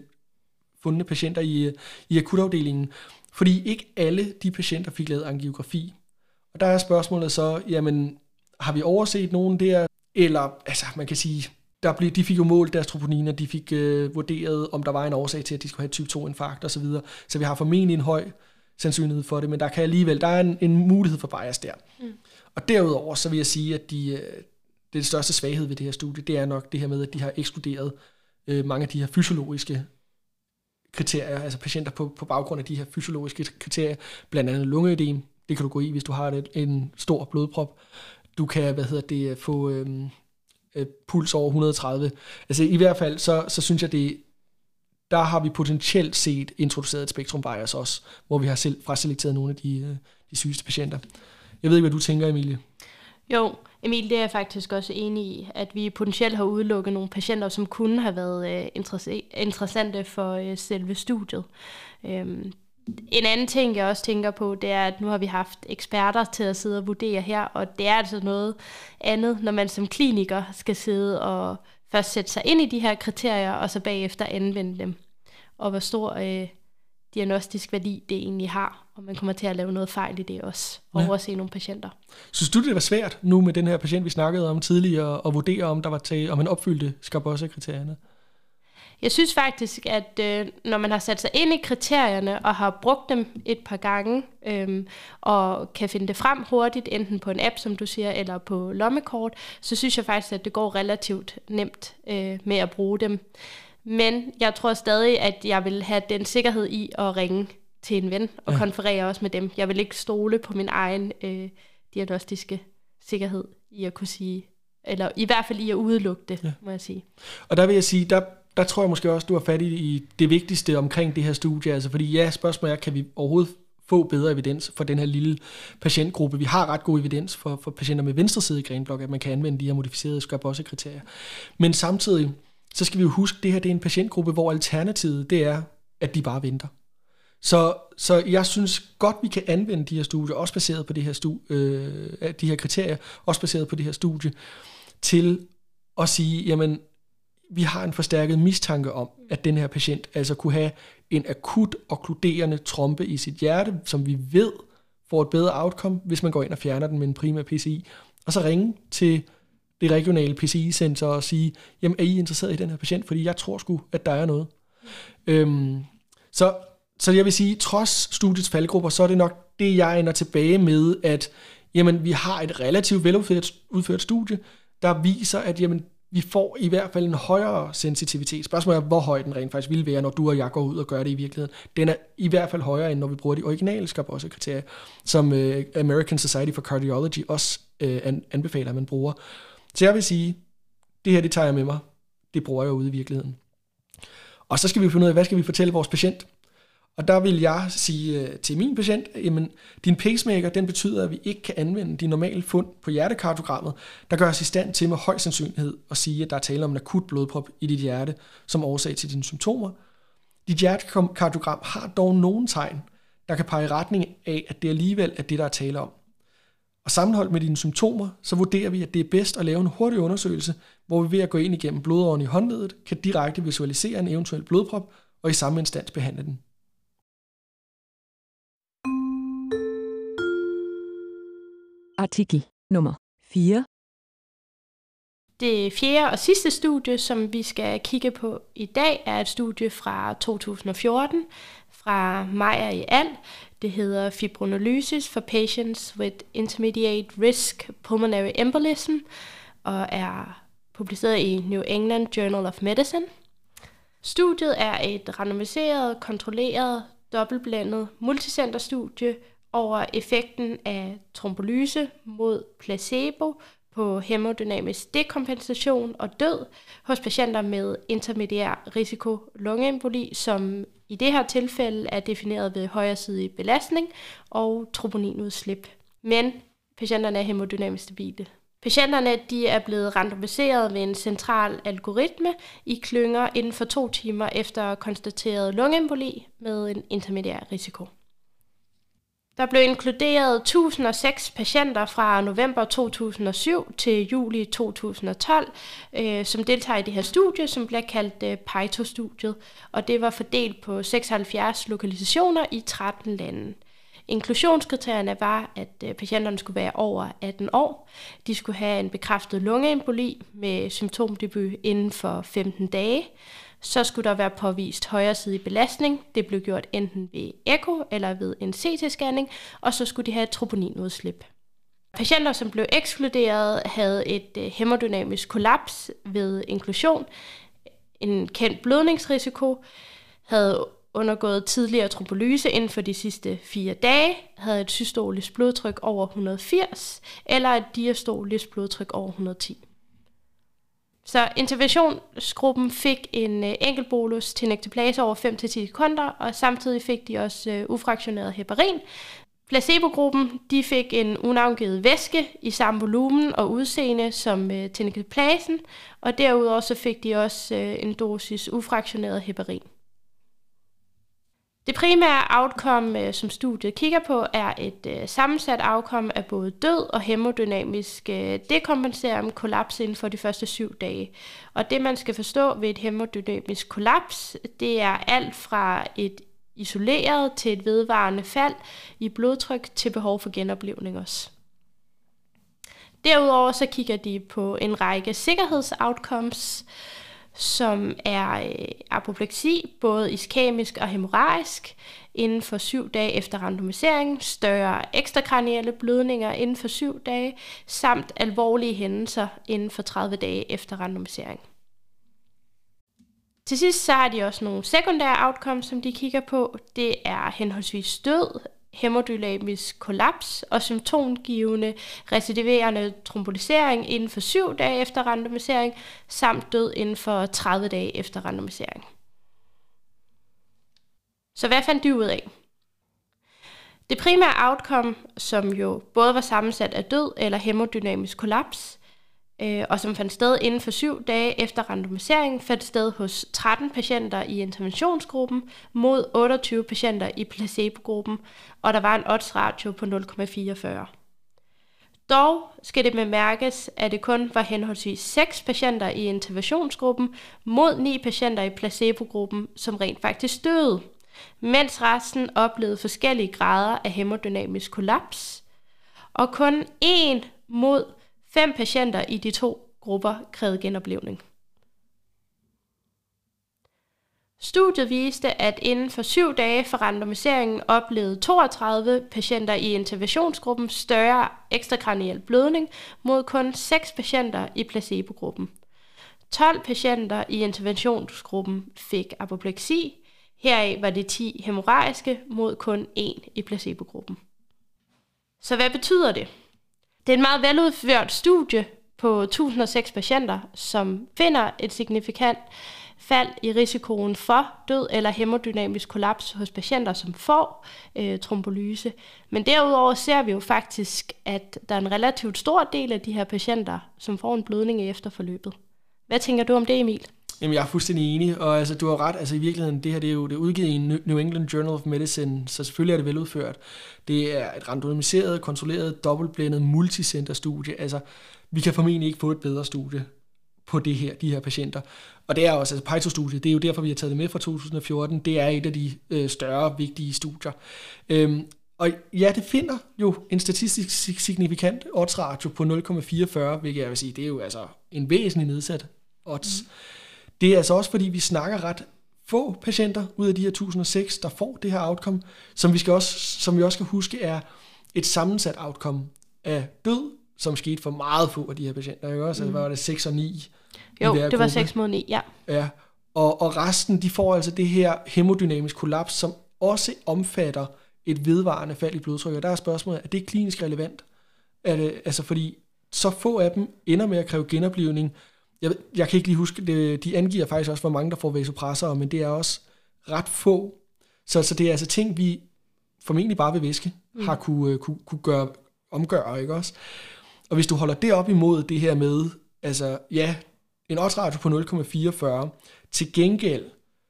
Speaker 1: fundne patienter i, i akutafdelingen. Fordi ikke alle de patienter fik lavet angiografi. Og der er spørgsmålet så, jamen, har vi overset nogen der? Eller, altså, man kan sige, der blev, de fik jo målt deres troponiner, de fik øh, vurderet, om der var en årsag til, at de skulle have type 2-infarkt osv. Så, så vi har formentlig en høj sandsynlighed for det, men der kan alligevel, der er en, en mulighed for bias der. Mm. Og derudover, så vil jeg sige, at de, øh, det største svaghed ved det her studie, det er nok det her med, at de har ekskluderet øh, mange af de her fysiologiske kriterier, altså patienter på, på baggrund af de her fysiologiske kriterier, blandt andet lungeødem, det kan du gå i, hvis du har et, en stor blodprop. Du kan, hvad hedder det, få øhm, øh, puls over 130. Altså i hvert fald, så, så synes jeg, det der har vi potentielt set introduceret et spektrum bias også, hvor vi har selv fraselekteret nogle af de, øh, de sygeste patienter. Jeg ved ikke, hvad du tænker, Emilie.
Speaker 2: Jo, Emil, det er jeg faktisk også enig i, at vi potentielt har udelukket nogle patienter, som kunne have været øh, interessante for øh, selve studiet. Øhm, en anden ting, jeg også tænker på, det er, at nu har vi haft eksperter til at sidde og vurdere her, og det er altså noget andet, når man som kliniker skal sidde og først sætte sig ind i de her kriterier, og så bagefter anvende dem. Og hvor stor øh, diagnostisk værdi det egentlig har, og man kommer til at lave noget fejl i det også, og ja. overse nogle patienter.
Speaker 1: Synes du, det var svært nu med den her patient, vi snakkede om tidligere, at vurdere, om der var tag, om man opfyldte Scarbossa-kriterierne?
Speaker 2: Jeg synes faktisk, at øh, når man har sat sig ind i kriterierne og har brugt dem et par gange, øh, og kan finde det frem hurtigt, enten på en app, som du siger, eller på lommekort, så synes jeg faktisk, at det går relativt nemt øh, med at bruge dem. Men jeg tror stadig, at jeg vil have den sikkerhed i at ringe til en ven og ja. konferere også med dem. Jeg vil ikke stole på min egen øh, diagnostiske sikkerhed i at kunne sige, eller i hvert fald i at udelukke det, ja. må jeg sige.
Speaker 1: Og der vil jeg sige, der, der tror jeg måske også, du har fat i det vigtigste omkring det her studie, altså fordi ja, spørgsmålet er, kan vi overhovedet få bedre evidens for den her lille patientgruppe. Vi har ret god evidens for, for patienter med venstre side i grenblok, at man kan anvende de her modificerede Scarbossa-kriterier. Men samtidig, så skal vi jo huske, at det her det er en patientgruppe, hvor alternativet det er, at de bare venter. Så, så jeg synes godt, vi kan anvende de her studier, også baseret på det her stu, øh, de her kriterier, også baseret på det her studie, til at sige, jamen, vi har en forstærket mistanke om, at den her patient altså kunne have en akut okkluderende trompe i sit hjerte, som vi ved får et bedre outcome, hvis man går ind og fjerner den med en primær PCI, og så ringe til det regionale PCI-center og sige, jamen er I interesseret i den her patient, fordi jeg tror sgu, at der er noget. Øhm, så, så jeg vil sige, trods studiets faldgrupper, så er det nok det, jeg ender tilbage med, at jamen, vi har et relativt veludført udført studie, der viser, at jamen, vi får i hvert fald en højere sensitivitet. Spørgsmålet er, hvor høj den rent faktisk vil være, når du og jeg går ud og gør det i virkeligheden. Den er i hvert fald højere, end når vi bruger de originale Scarbossa-kriterier, som øh, American Society for Cardiology også øh, anbefaler, at man bruger. Så jeg vil sige, det her det tager jeg med mig. Det bruger jeg ude i virkeligheden. Og så skal vi finde ud af, hvad skal vi fortælle vores patient? Og der vil jeg sige øh, til min patient, jamen din pacemaker, den betyder, at vi ikke kan anvende de normale fund på hjertekartogrammet, der gør os i stand til med høj sandsynlighed at sige, at der er tale om en akut blodprop i dit hjerte som årsag til dine symptomer. Dit hjertekartogram har dog nogle tegn, der kan pege i retning af, at det alligevel er det, der er tale om. Og sammenholdt med dine symptomer, så vurderer vi, at det er bedst at lave en hurtig undersøgelse, hvor vi ved at gå ind igennem blodåren i håndledet, kan direkte visualisere en eventuel blodprop og i samme instans behandle den.
Speaker 3: Artikel nummer 4.
Speaker 2: Det fjerde og sidste studie, som vi skal kigge på i dag, er et studie fra 2014 fra Meyer i Al. Det hedder Fibrinolysis for Patients with Intermediate Risk Pulmonary Embolism og er publiceret i New England Journal of Medicine. Studiet er et randomiseret, kontrolleret, dobbeltblandet multicenterstudie over effekten af trombolyse mod placebo på hemodynamisk dekompensation og død hos patienter med intermediær risiko lungeemboli, som i det her tilfælde er defineret ved højresidig belastning og troponinudslip. Men patienterne er hemodynamisk stabile. Patienterne de er blevet randomiseret ved en central algoritme i klynger inden for to timer efter konstateret lungeemboli med en intermediær risiko. Der blev inkluderet 1006 patienter fra november 2007 til juli 2012, øh, som deltager i det her studie, som bliver kaldt øh, PITO-studiet, og det var fordelt på 76 lokalisationer i 13 lande. Inklusionskriterierne var, at øh, patienterne skulle være over 18 år. De skulle have en bekræftet lungeemboli med symptomdebut inden for 15 dage. Så skulle der være påvist højresidig belastning. Det blev gjort enten ved eko eller ved en CT-scanning, og så skulle de have et troponinudslip. Patienter, som blev ekskluderet, havde et øh, hemodynamisk kollaps ved inklusion, en kendt blødningsrisiko, havde undergået tidligere trombolyse inden for de sidste fire dage, havde et systolisk blodtryk over 180, eller et diastolisk blodtryk over 110. Så interventionsgruppen fik en øh, enkeltbolus til nektoplase over 5-10 sekunder, og samtidig fik de også øh, ufraktioneret heparin. Placebogruppen de fik en unavngivet væske i samme volumen og udseende som øh, til og derudover så fik de også øh, en dosis ufraktioneret heparin. Det primære outcome, øh, som studiet kigger på, er et øh, sammensat outcome af både død og hemodynamisk øh, dekompensering kollaps inden for de første syv dage. Og det, man skal forstå ved et hemodynamisk kollaps, det er alt fra et isoleret til et vedvarende fald i blodtryk til behov for genoplevning også. Derudover så kigger de på en række sikkerhedsoutcomes, som er øh, apopleksi, både iskemisk og hemorragisk, inden for syv dage efter randomisering, større ekstrakranielle blødninger inden for syv dage, samt alvorlige hændelser inden for 30 dage efter randomisering. Til sidst så er de også nogle sekundære outcomes, som de kigger på. Det er henholdsvis død, hemodynamisk kollaps og symptomgivende recidiverende trombolisering inden for 7 dage efter randomisering, samt død inden for 30 dage efter randomisering. Så hvad fandt de ud af? Det primære outcome, som jo både var sammensat af død eller hemodynamisk kollaps, øh, og som fandt sted inden for syv dage efter randomiseringen, fandt sted hos 13 patienter i interventionsgruppen mod 28 patienter i placebogruppen, og der var en odds ratio på 0,44. Dog skal det bemærkes, at det kun var henholdsvis 6 patienter i interventionsgruppen mod 9 patienter i placebogruppen, som rent faktisk døde, mens resten oplevede forskellige grader af hemodynamisk kollaps, og kun én mod Fem patienter i de to grupper krævede genoplevning. Studiet viste, at inden for syv dage for randomiseringen oplevede 32 patienter i interventionsgruppen større ekstrakraniel blødning mod kun 6 patienter i placebogruppen. 12 patienter i interventionsgruppen fik apopleksi, heraf var det 10 hemorragiske mod kun 1 i placebogruppen. Så hvad betyder det? Det er et meget veludført studie på 1006 patienter, som finder et signifikant fald i risikoen for død eller hemodynamisk kollaps hos patienter, som får øh, trombolyse. Men derudover ser vi jo faktisk, at der er en relativt stor del af de her patienter, som får en blødning i efterforløbet. Hvad tænker du om det, Emil?
Speaker 1: Jamen, jeg er fuldstændig enig, og altså, du har ret. Altså, i virkeligheden, det her det er jo det er udgivet i New England Journal of Medicine, så selvfølgelig er det veludført. Det er et randomiseret, kontrolleret, dobbeltblændet, multicenter-studie. Altså, vi kan formentlig ikke få et bedre studie på det her, de her patienter. Og det er også, altså PITO-studiet, det er jo derfor, vi har taget det med fra 2014. Det er et af de øh, større, vigtige studier. Øhm, og ja, det finder jo en statistisk signifikant odds ratio på 0,44, hvilket jeg vil sige, det er jo altså en væsentlig nedsat odds. Mm. Det er altså også, fordi vi snakker ret få patienter ud af de her 1006, der får det her outcome, som vi, skal også, som vi også skal huske er et sammensat outcome af død, som skete for meget få af de her patienter. Ikke også? Mm. Altså, var det 6 og 9?
Speaker 2: Jo, det var 6 mod 9, ja.
Speaker 1: Ja, og, og resten, de får altså det her hemodynamisk kollaps, som også omfatter et vedvarende fald i blodtryk. Og der er spørgsmålet, er det klinisk relevant? Er det, altså fordi så få af dem ender med at kræve genoplevning. Jeg, jeg kan ikke lige huske, det, de angiver faktisk også, hvor mange der får vasopressor, men det er også ret få. Så, så det er altså ting, vi formentlig bare ved væske mm. har kunne, kunne, kunne gøre, omgøre, ikke også? Og hvis du holder det op imod det her med, altså ja, en oddsratio på 0,44, til gengæld,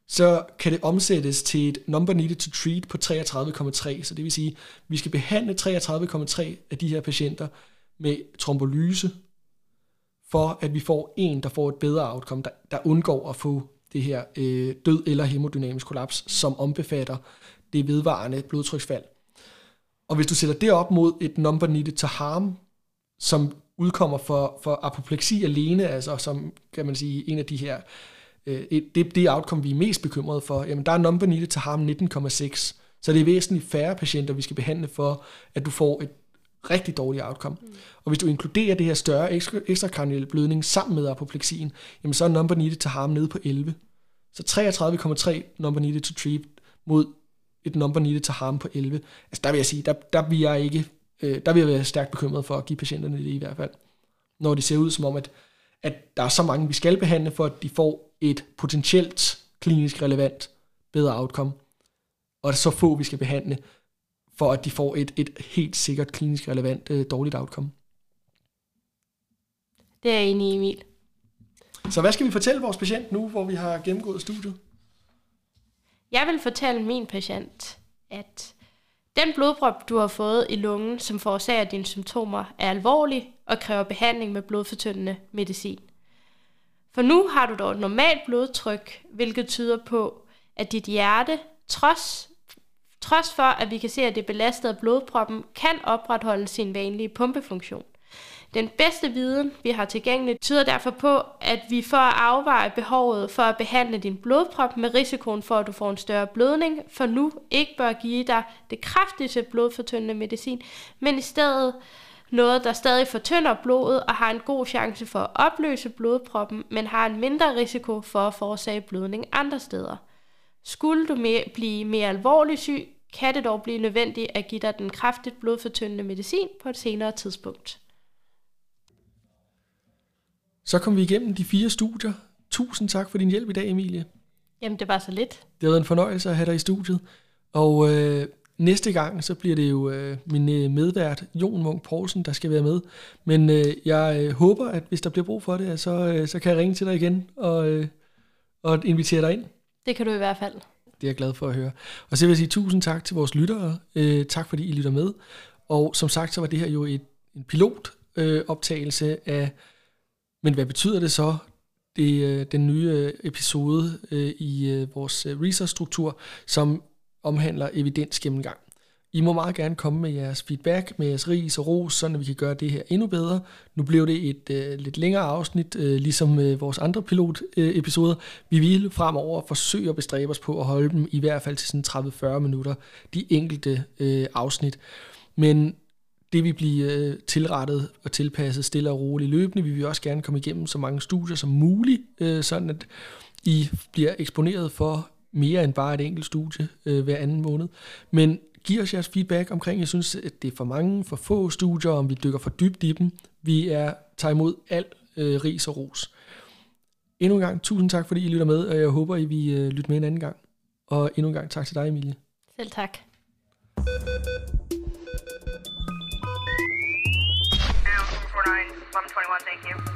Speaker 1: så kan det omsættes til et number needed to treat på 33,3. Så det vil sige, at vi skal behandle 33,3 af de her patienter med trombolyse, for at vi får en, der får et bedre outcome, der, der undgår at få det her øh, død eller hemodynamisk kollaps, som ombefatter det vedvarende blodtryksfald. Og hvis du sætter det op mod et number needed to harm, som udkommer for, for apopleksi alene, altså som kan man sige en af de her, øh, det, det outcome, vi er mest bekymrede for, jamen der er number needed to harm 19,6. Så det er væsentligt færre patienter, vi skal behandle for, at du får et rigtig dårligt outcome. Mm. Og hvis du inkluderer det her større ekstrakranielle blødning sammen med apopleksien, jamen så er number needed to harm nede på 11. Så 33,3 number needed to treat mod et number needed to harm på 11. Altså der vil jeg sige, der, der vil jeg ikke, øh, der vil jeg være stærkt bekymret for at give patienterne det i hvert fald. Når det ser ud som om, at, at der er så mange, vi skal behandle, for at de får et potentielt klinisk relevant bedre outcome. Og så få, vi skal behandle, for at de får et, et helt sikkert klinisk relevant øh, dårligt outcome.
Speaker 2: Det er jeg enig i, Emil.
Speaker 1: Så hvad skal vi fortælle vores patient nu, hvor vi har gennemgået studiet?
Speaker 2: Jeg vil fortælle min patient, at den blodprop, du har fået i lungen, som forårsager dine symptomer, er alvorlig og kræver behandling med blodfortyndende medicin. For nu har du dog et normalt blodtryk, hvilket tyder på, at dit hjerte, trods, trods for at vi kan se, at det belastede blodproppen, kan opretholde sin vanlige pumpefunktion. Den bedste viden, vi har tilgængelig, tyder derfor på, at vi for at afveje behovet for at behandle din blodprop med risikoen for, at du får en større blødning, for nu ikke bør give dig det kraftigste blodfortyndende medicin, men i stedet noget, der stadig fortynder blodet og har en god chance for at opløse blodproppen, men har en mindre risiko for at forårsage blødning andre steder. Skulle du mere, blive mere alvorlig syg, kan det dog blive nødvendigt at give dig den kraftigt blodfortyndende medicin på et senere tidspunkt.
Speaker 1: Så kom vi igennem de fire studier. Tusind tak for din hjælp i dag, Emilie.
Speaker 2: Jamen, det var så lidt.
Speaker 1: Det har været en fornøjelse at have dig i studiet. Og øh, næste gang, så bliver det jo øh, min øh, medvært, Jon Munk Poulsen, der skal være med. Men øh, jeg øh, håber, at hvis der bliver brug for det, så, øh, så kan jeg ringe til dig igen og, øh, og invitere dig ind.
Speaker 2: Det kan du i hvert fald.
Speaker 1: Det er jeg glad for at høre. Og så vil jeg sige tusind tak til vores lyttere. Øh, tak fordi I lytter med. Og som sagt, så var det her jo et, en pilotoptagelse øh, optagelse af men hvad betyder det så, det, øh, den nye øh, episode øh, i øh, vores øh, research-struktur, som omhandler evidens gennemgang? I må meget gerne komme med jeres feedback, med jeres ris og ros, så vi kan gøre det her endnu bedre. Nu blev det et øh, lidt længere afsnit, øh, ligesom øh, vores andre pilot-episoder. Vi vil fremover forsøge at bestræbe os på at holde dem i hvert fald til sådan 30-40 minutter, de enkelte øh, afsnit. Men det vil blive øh, tilrettet og tilpasset stille og roligt løbende. Vi vil også gerne komme igennem så mange studier som muligt, øh, sådan at I bliver eksponeret for mere end bare et enkelt studie øh, hver anden måned. Men giv os jeres feedback omkring, jeg synes, at det er for mange, for få studier, om vi dykker for dybt i dem. Vi er tager imod al øh, ris og ros. Endnu en gang, tusind tak, fordi I lytter med, og jeg håber, I vil øh, lytte med en anden gang. Og endnu en gang tak til dig, Emilie.
Speaker 2: Selv tak.
Speaker 4: 1121, thank you.